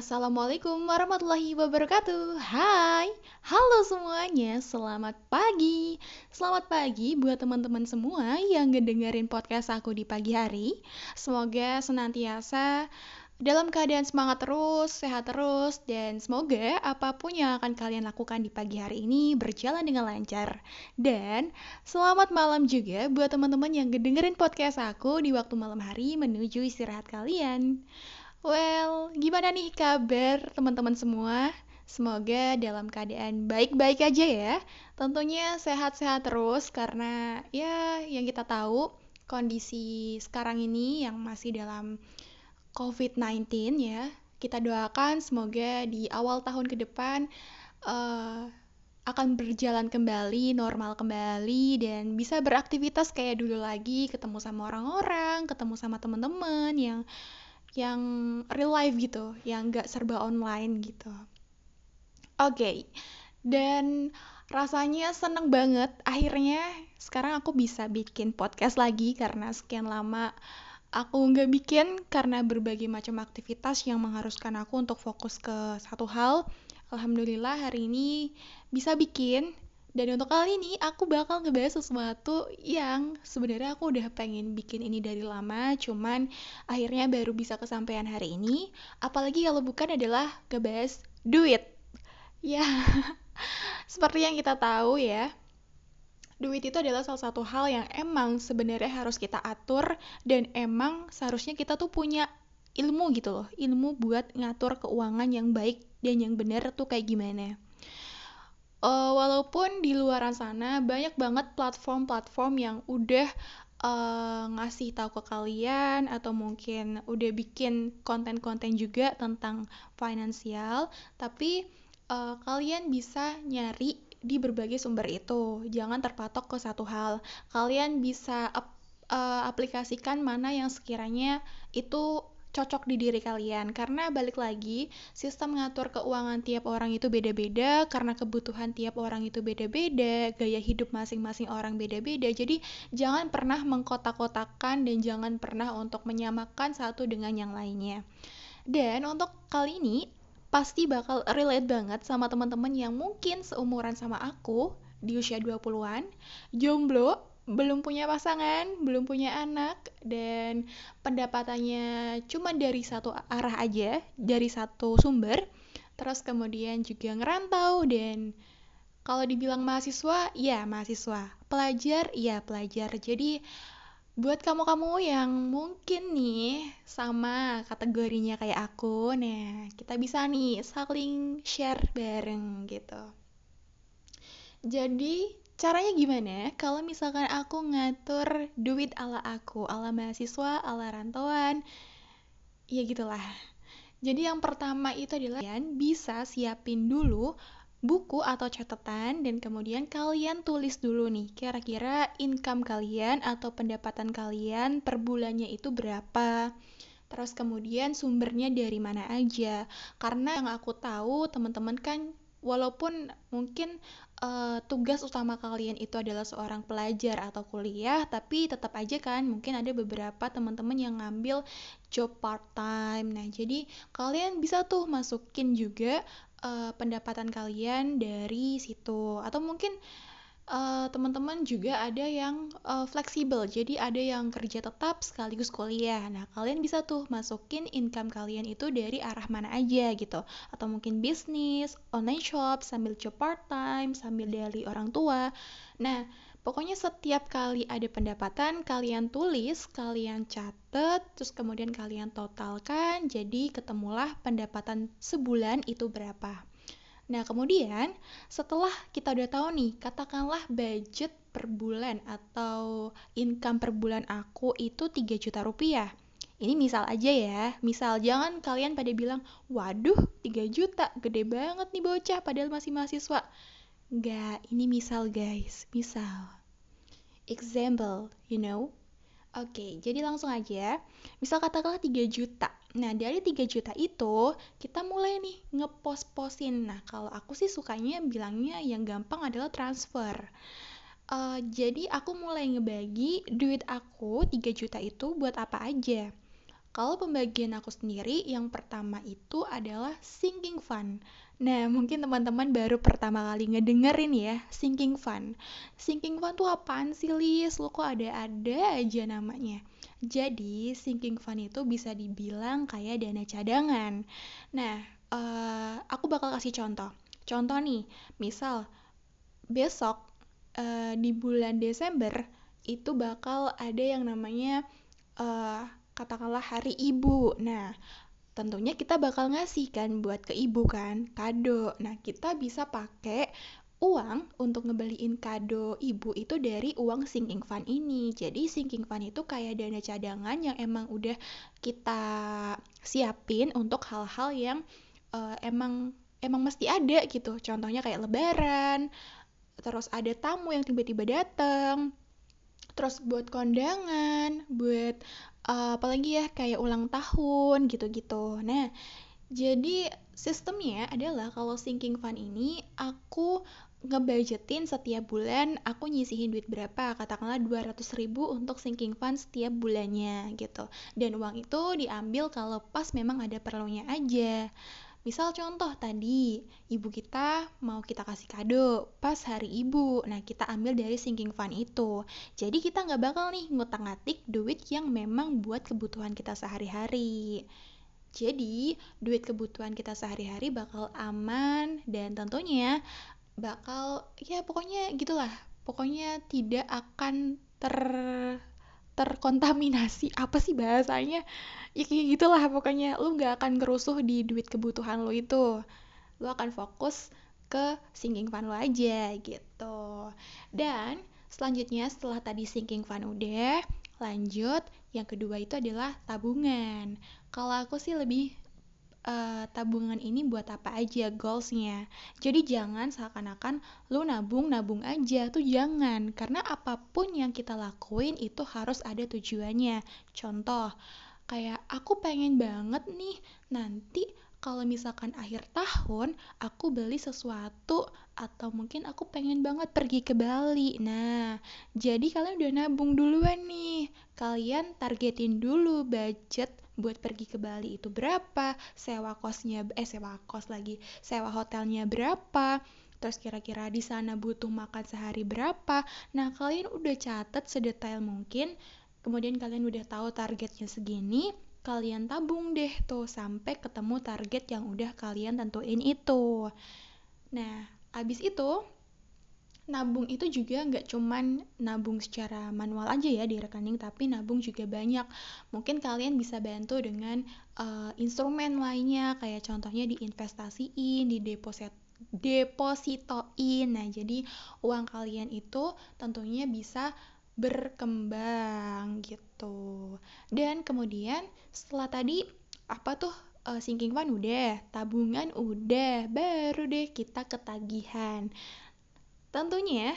Assalamualaikum warahmatullahi wabarakatuh Hai, halo semuanya, selamat pagi Selamat pagi buat teman-teman semua yang ngedengerin podcast aku di pagi hari Semoga senantiasa dalam keadaan semangat terus, sehat terus, dan semoga apa pun yang akan kalian lakukan di pagi hari ini berjalan dengan lancar. Dan selamat malam juga buat teman-teman yang ngedengerin podcast aku di waktu malam hari menuju istirahat kalian. Well, gimana nih kabar teman-teman semua? Semoga dalam keadaan baik-baik aja ya. Tentunya sehat-sehat terus karena ya yang kita tahu kondisi sekarang ini yang masih dalam COVID-19 ya. Kita doakan semoga di awal tahun ke depan uh, akan berjalan kembali, normal kembali, dan bisa beraktivitas kayak dulu lagi, ketemu sama orang-orang, ketemu sama teman-teman yang yang real life gitu, yang gak serba online gitu. Oke, okay. dan rasanya seneng banget akhirnya sekarang aku bisa bikin podcast lagi karena sekian lama aku nggak bikin karena berbagai macam aktivitas yang mengharuskan aku untuk fokus ke satu hal. Alhamdulillah hari ini bisa bikin dan untuk kali ini aku bakal ngebahas sesuatu yang sebenarnya aku udah pengen bikin ini dari lama, cuman akhirnya baru bisa kesampaian hari ini. Apalagi kalau bukan adalah ngebahas duit. Ya, seperti yang kita tahu ya, duit itu adalah salah satu hal yang emang sebenarnya harus kita atur dan emang seharusnya kita tuh punya ilmu gitu loh, ilmu buat ngatur keuangan yang baik dan yang benar tuh kayak gimana uh, walaupun di luar sana banyak banget platform-platform yang udah uh, ngasih tahu ke kalian atau mungkin udah bikin konten-konten juga tentang finansial, tapi uh, kalian bisa nyari di berbagai sumber itu. Jangan terpatok ke satu hal. Kalian bisa ap uh, aplikasikan mana yang sekiranya itu cocok di diri kalian. Karena balik lagi sistem mengatur keuangan tiap orang itu beda-beda karena kebutuhan tiap orang itu beda-beda gaya hidup masing-masing orang beda-beda. Jadi jangan pernah mengkotak-kotakan dan jangan pernah untuk menyamakan satu dengan yang lainnya. Dan untuk kali ini pasti bakal relate banget sama teman-teman yang mungkin seumuran sama aku di usia 20-an jomblo belum punya pasangan, belum punya anak, dan pendapatannya cuma dari satu arah aja, dari satu sumber, terus kemudian juga ngerantau, dan kalau dibilang mahasiswa, ya mahasiswa, pelajar, ya pelajar. Jadi, buat kamu-kamu yang mungkin nih sama kategorinya kayak aku, nah kita bisa nih saling share bareng gitu. Jadi, Caranya gimana? Kalau misalkan aku ngatur duit ala aku, ala mahasiswa, ala rantauan, ya gitulah. Jadi yang pertama itu adalah kalian bisa siapin dulu buku atau catatan dan kemudian kalian tulis dulu nih kira-kira income kalian atau pendapatan kalian per bulannya itu berapa. Terus kemudian sumbernya dari mana aja. Karena yang aku tahu teman-teman kan walaupun mungkin uh, tugas utama kalian itu adalah seorang pelajar atau kuliah, tapi tetap aja kan mungkin ada beberapa teman-teman yang ngambil job part time. Nah, jadi kalian bisa tuh masukin juga uh, pendapatan kalian dari situ atau mungkin uh, teman-teman juga ada yang uh, fleksibel, jadi ada yang kerja tetap sekaligus kuliah. Nah, kalian bisa tuh masukin income kalian itu dari arah mana aja gitu, atau mungkin bisnis, online shop, sambil job part time, sambil dari orang tua. Nah, pokoknya setiap kali ada pendapatan, kalian tulis, kalian catat, terus kemudian kalian totalkan, jadi ketemulah pendapatan sebulan itu berapa. Nah, kemudian setelah kita udah tahu nih, katakanlah budget per bulan atau income per bulan aku itu 3 juta rupiah. Ini misal aja ya, misal jangan kalian pada bilang, waduh 3 juta, gede banget nih bocah padahal masih mahasiswa. Enggak, ini misal guys, misal. Example, you know. Oke, jadi langsung aja. Misal katakanlah 3 juta. Nah, dari 3 juta itu, kita mulai nih ngepos-posin. Nah, kalau aku sih sukanya bilangnya yang gampang adalah transfer. Uh, jadi, aku mulai ngebagi duit aku 3 juta itu buat apa aja. Kalau pembagian aku sendiri, yang pertama itu adalah sinking fund. Nah, mungkin teman-teman baru pertama kali ngedengerin ya, sinking fund. Sinking fund tuh apaan sih, Lis? Lo kok ada-ada aja namanya. Jadi, sinking fund itu bisa dibilang kayak dana cadangan. Nah, uh, aku bakal kasih contoh. Contoh nih, misal besok uh, di bulan Desember itu bakal ada yang namanya uh, katakanlah hari ibu. Nah, tentunya kita bakal ngasih kan buat ke ibu kan, kado. Nah, kita bisa pakai uang untuk ngebeliin kado ibu itu dari uang sinking fund ini. Jadi sinking fund itu kayak dana cadangan yang emang udah kita siapin untuk hal-hal yang uh, emang emang mesti ada gitu. Contohnya kayak lebaran, terus ada tamu yang tiba-tiba datang, terus buat kondangan, buat uh, apalagi ya kayak ulang tahun gitu-gitu. Nah, jadi sistemnya adalah kalau sinking fund ini aku ngebudgetin setiap bulan aku nyisihin duit berapa katakanlah 200 ribu untuk sinking fund setiap bulannya gitu dan uang itu diambil kalau pas memang ada perlunya aja Misal contoh tadi, ibu kita mau kita kasih kado pas hari ibu. Nah, kita ambil dari sinking fund itu. Jadi kita nggak bakal nih ngutang-ngatik duit yang memang buat kebutuhan kita sehari-hari. Jadi, duit kebutuhan kita sehari-hari bakal aman dan tentunya bakal ya pokoknya gitulah. Pokoknya tidak akan ter terkontaminasi. Apa sih bahasanya? Ya kayak gitulah pokoknya. Lu nggak akan ngerusuh di duit kebutuhan lo itu. Lu akan fokus ke sinking fund lo aja gitu. Dan selanjutnya setelah tadi sinking fund udah lanjut. Yang kedua itu adalah tabungan. Kalau aku sih lebih uh, tabungan ini buat apa aja goalsnya. Jadi jangan seakan-akan lu nabung-nabung aja tuh jangan karena apa pun yang kita lakuin itu harus ada tujuannya. Contoh kayak aku pengen banget nih nanti kalau misalkan akhir tahun aku beli sesuatu atau mungkin aku pengen banget pergi ke Bali. Nah, jadi kalian udah nabung duluan nih. Kalian targetin dulu budget buat pergi ke Bali itu berapa, sewa kosnya eh sewa kos lagi, sewa hotelnya berapa, terus kira-kira di sana butuh makan sehari berapa. Nah, kalian udah catat sedetail mungkin, kemudian kalian udah tahu targetnya segini, kalian tabung deh tuh sampai ketemu target yang udah kalian tentuin itu. Nah, abis itu nabung itu juga nggak cuman nabung secara manual aja ya di rekening tapi nabung juga banyak. Mungkin kalian bisa bantu dengan uh, instrumen lainnya kayak contohnya diinvestasiin di deposit depositoin. Nah jadi uang kalian itu tentunya bisa berkembang gitu. Dan kemudian setelah tadi apa tuh uh, sinking fund udah tabungan udah baru deh kita ketagihan Tentunya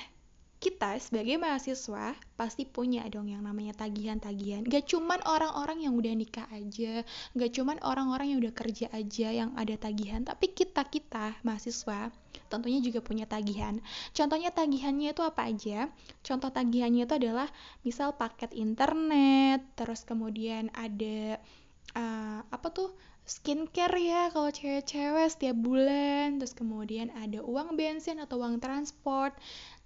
kita sebagai mahasiswa pasti punya dong yang namanya tagihan-tagihan. Gak cuman orang-orang yang udah nikah aja, gak cuman orang-orang yang udah kerja aja yang ada tagihan, tapi kita-kita mahasiswa tentunya juga punya tagihan. Contohnya tagihannya itu apa aja? Contoh tagihannya itu adalah misal paket internet, terus kemudian ada uh, apa tuh skincare ya kalau cewek-cewek setiap bulan. Terus kemudian ada uang bensin atau uang transport.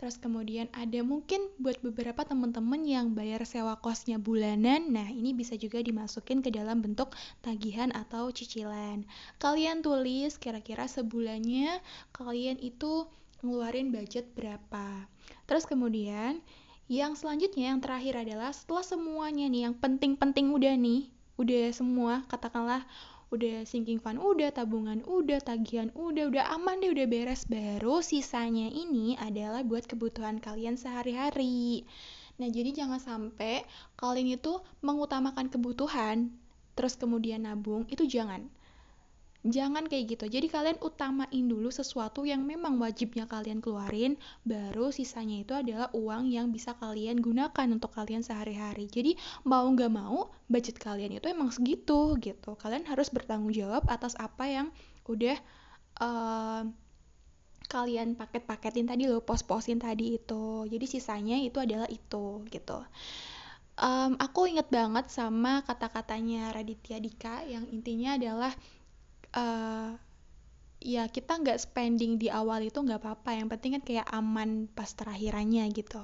Terus kemudian ada mungkin buat beberapa teman-teman yang bayar sewa kosnya bulanan. Nah ini bisa juga dimasukin ke dalam bentuk tagihan atau cicilan. Kalian tulis kira-kira sebulannya kalian itu ngeluarin budget berapa. Terus kemudian yang selanjutnya yang terakhir adalah setelah semuanya nih yang penting-penting udah nih udah semua katakanlah udah sinking fund udah tabungan udah tagihan udah udah aman deh udah beres. Baru sisanya ini adalah buat kebutuhan kalian sehari-hari. Nah jadi jangan sampai kalian itu mengutamakan kebutuhan terus kemudian nabung itu jangan Jangan kayak gitu. Jadi kalian utamain dulu sesuatu yang memang wajibnya kalian keluarin, baru sisanya itu adalah uang yang bisa kalian gunakan untuk kalian sehari-hari. Jadi mau nggak mau, budget kalian itu emang segitu gitu. Kalian harus bertanggung jawab atas apa yang udah uh, kalian paket-paketin tadi loh, pos-posin tadi itu. Jadi sisanya itu adalah itu gitu. um, aku inget banget sama kata-katanya Raditya Dika yang intinya adalah uh, ya kita nggak spending di awal itu nggak apa-apa. Yang penting kan kayak aman pas terakhirannya gitu.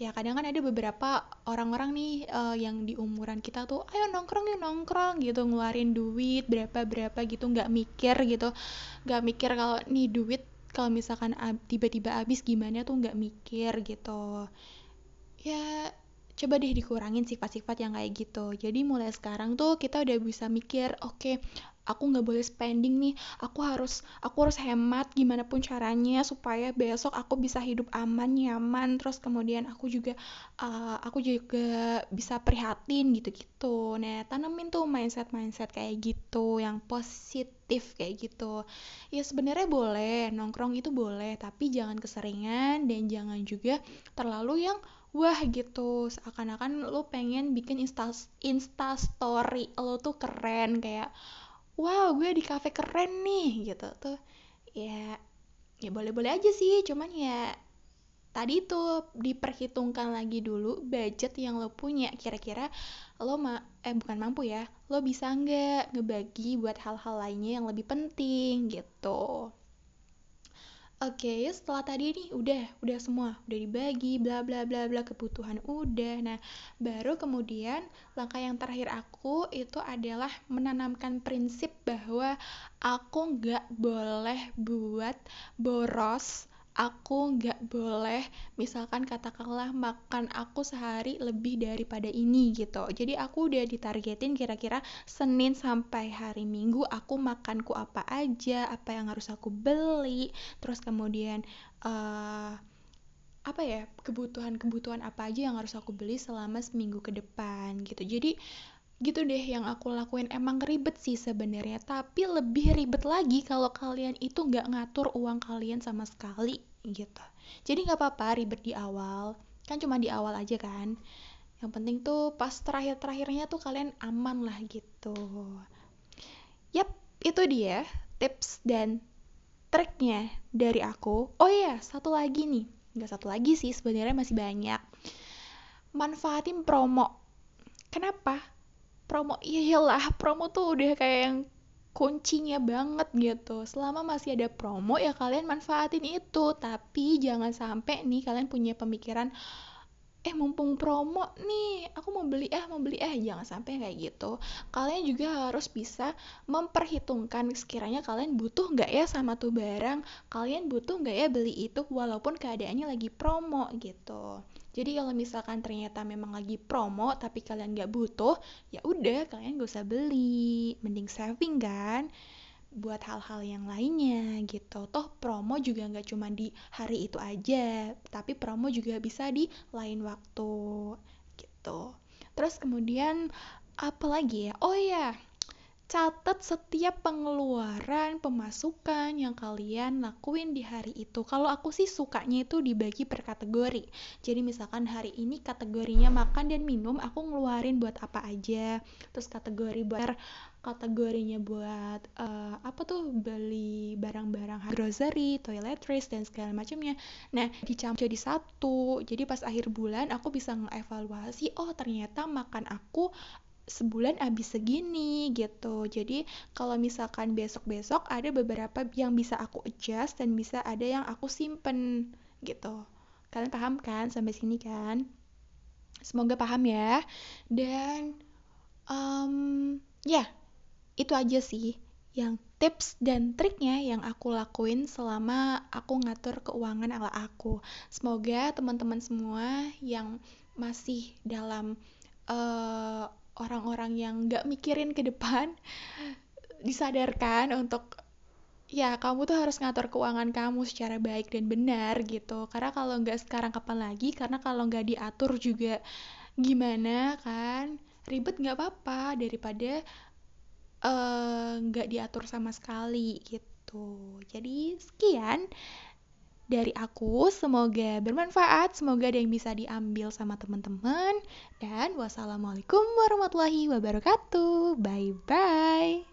Ya kadang kan ada beberapa orang-orang nih uh, yang di umuran kita tuh ayo nongkrong yuk nongkrong gitu ngeluarin duit berapa berapa gitu nggak mikir gitu. Nggak mikir kalau nih duit kalau misalkan tiba-tiba habis gimana tuh nggak mikir gitu. Ya coba deh dikurangin sifat-sifat yang kayak gitu. Jadi mulai sekarang tuh kita udah bisa mikir oke okay, aku nggak boleh spending nih. Aku harus aku harus hemat gimana pun caranya supaya besok aku bisa hidup aman nyaman. Terus kemudian aku juga uh, aku juga bisa prihatin gitu-gitu. Nah tanamin tuh mindset mindset kayak gitu yang positif kayak gitu. Ya sebenarnya boleh nongkrong itu boleh tapi jangan keseringan dan jangan juga terlalu yang wah gitu. Seakan-akan lo pengen bikin insta insta story lo tuh keren. Kayak wow gue di cafe keren nih gitu. Tuh ya ya boleh-boleh aja sih. Cuman ya tadi tuh diperhitungkan lagi dulu budget yang lo punya. Kira-kira lo ma eh bukan mampu ya lo bisa nggak ngebagi buat hal-hal lainnya yang lebih penting gitu Oke, okay, setelah tadi nih udah, udah semua, udah dibagi, bla bla bla bla kebutuhan udah. Nah, baru kemudian langkah yang terakhir aku itu adalah menanamkan prinsip bahwa aku nggak boleh buat boros aku nggak boleh misalkan katakanlah makan aku sehari lebih daripada ini gitu. Jadi aku udah ditargetin kira-kira Senin sampai hari Minggu aku makanku apa aja apa yang harus aku beli terus kemudian uh, apa ya kebutuhan-kebutuhan apa aja yang harus aku beli selama seminggu ke depan gitu. Jadi gitu deh yang aku lakuin. Emang ribet sih sebenarnya tapi lebih ribet lagi kalau kalian itu nggak ngatur uang kalian sama sekali gitu. Jadi nggak apa-apa ribet di awal. Kan cuma di awal aja kan. Yang penting tuh pas terakhir-terakhirnya tuh kalian aman lah gitu. Yap itu dia tips dan triknya dari aku. Oh iya satu lagi nih. Nggak satu lagi sih sebenarnya masih banyak. Manfaatin promo. Kenapa promo iyalah promo tuh udah kayak yang kuncinya banget gitu. Selama masih ada promo ya kalian manfaatin itu. Tapi jangan sampai nih kalian punya pemikiran eh mumpung promo nih aku mau beli eh mau beli eh. Jangan sampai kayak gitu. Kalian juga harus bisa memperhitungkan sekiranya kalian butuh nggak ya sama tuh barang. Kalian butuh nggak ya beli itu walaupun keadaannya lagi promo gitu jadi kalau misalkan ternyata memang lagi promo tapi kalian nggak butuh ya udah kalian gak usah beli. Mending saving kan buat hal-hal yang lainnya gitu. Toh promo juga nggak cuma di hari itu aja tapi promo juga bisa di lain waktu gitu. Terus kemudian apa lagi ya? Oh ya catat setiap pengeluaran pemasukan yang kalian lakuin di hari itu kalau aku sih sukanya itu dibagi per kategori jadi misalkan hari ini kategorinya makan dan minum aku ngeluarin buat apa aja terus kategori buat kategorinya buat uh, apa tuh beli barang-barang grocery, toiletries dan segala macamnya. Nah, dicampur jadi satu. Jadi pas akhir bulan aku bisa ngevaluasi, oh ternyata makan aku sebulan habis segini gitu. Jadi kalau misalkan besok-besok ada beberapa yang bisa aku adjust dan bisa ada yang aku simpen gitu. Kalian paham kan sampai sini kan? Semoga paham ya. Dan um, ya itu aja sih yang tips dan triknya yang aku lakuin selama aku ngatur keuangan ala aku. Semoga teman-teman semua yang masih dalam uh, orang-orang yang nggak mikirin ke depan disadarkan untuk ya kamu tuh harus ngatur keuangan kamu secara baik dan benar gitu. Karena kalau nggak sekarang kapan lagi? Karena kalau nggak diatur juga gimana kan? Ribet nggak apa-apa daripada eh, nggak uh, diatur sama sekali gitu. Jadi sekian dari aku. Semoga bermanfaat, semoga ada yang bisa diambil sama teman-teman. Dan wassalamualaikum warahmatullahi wabarakatuh. Bye bye.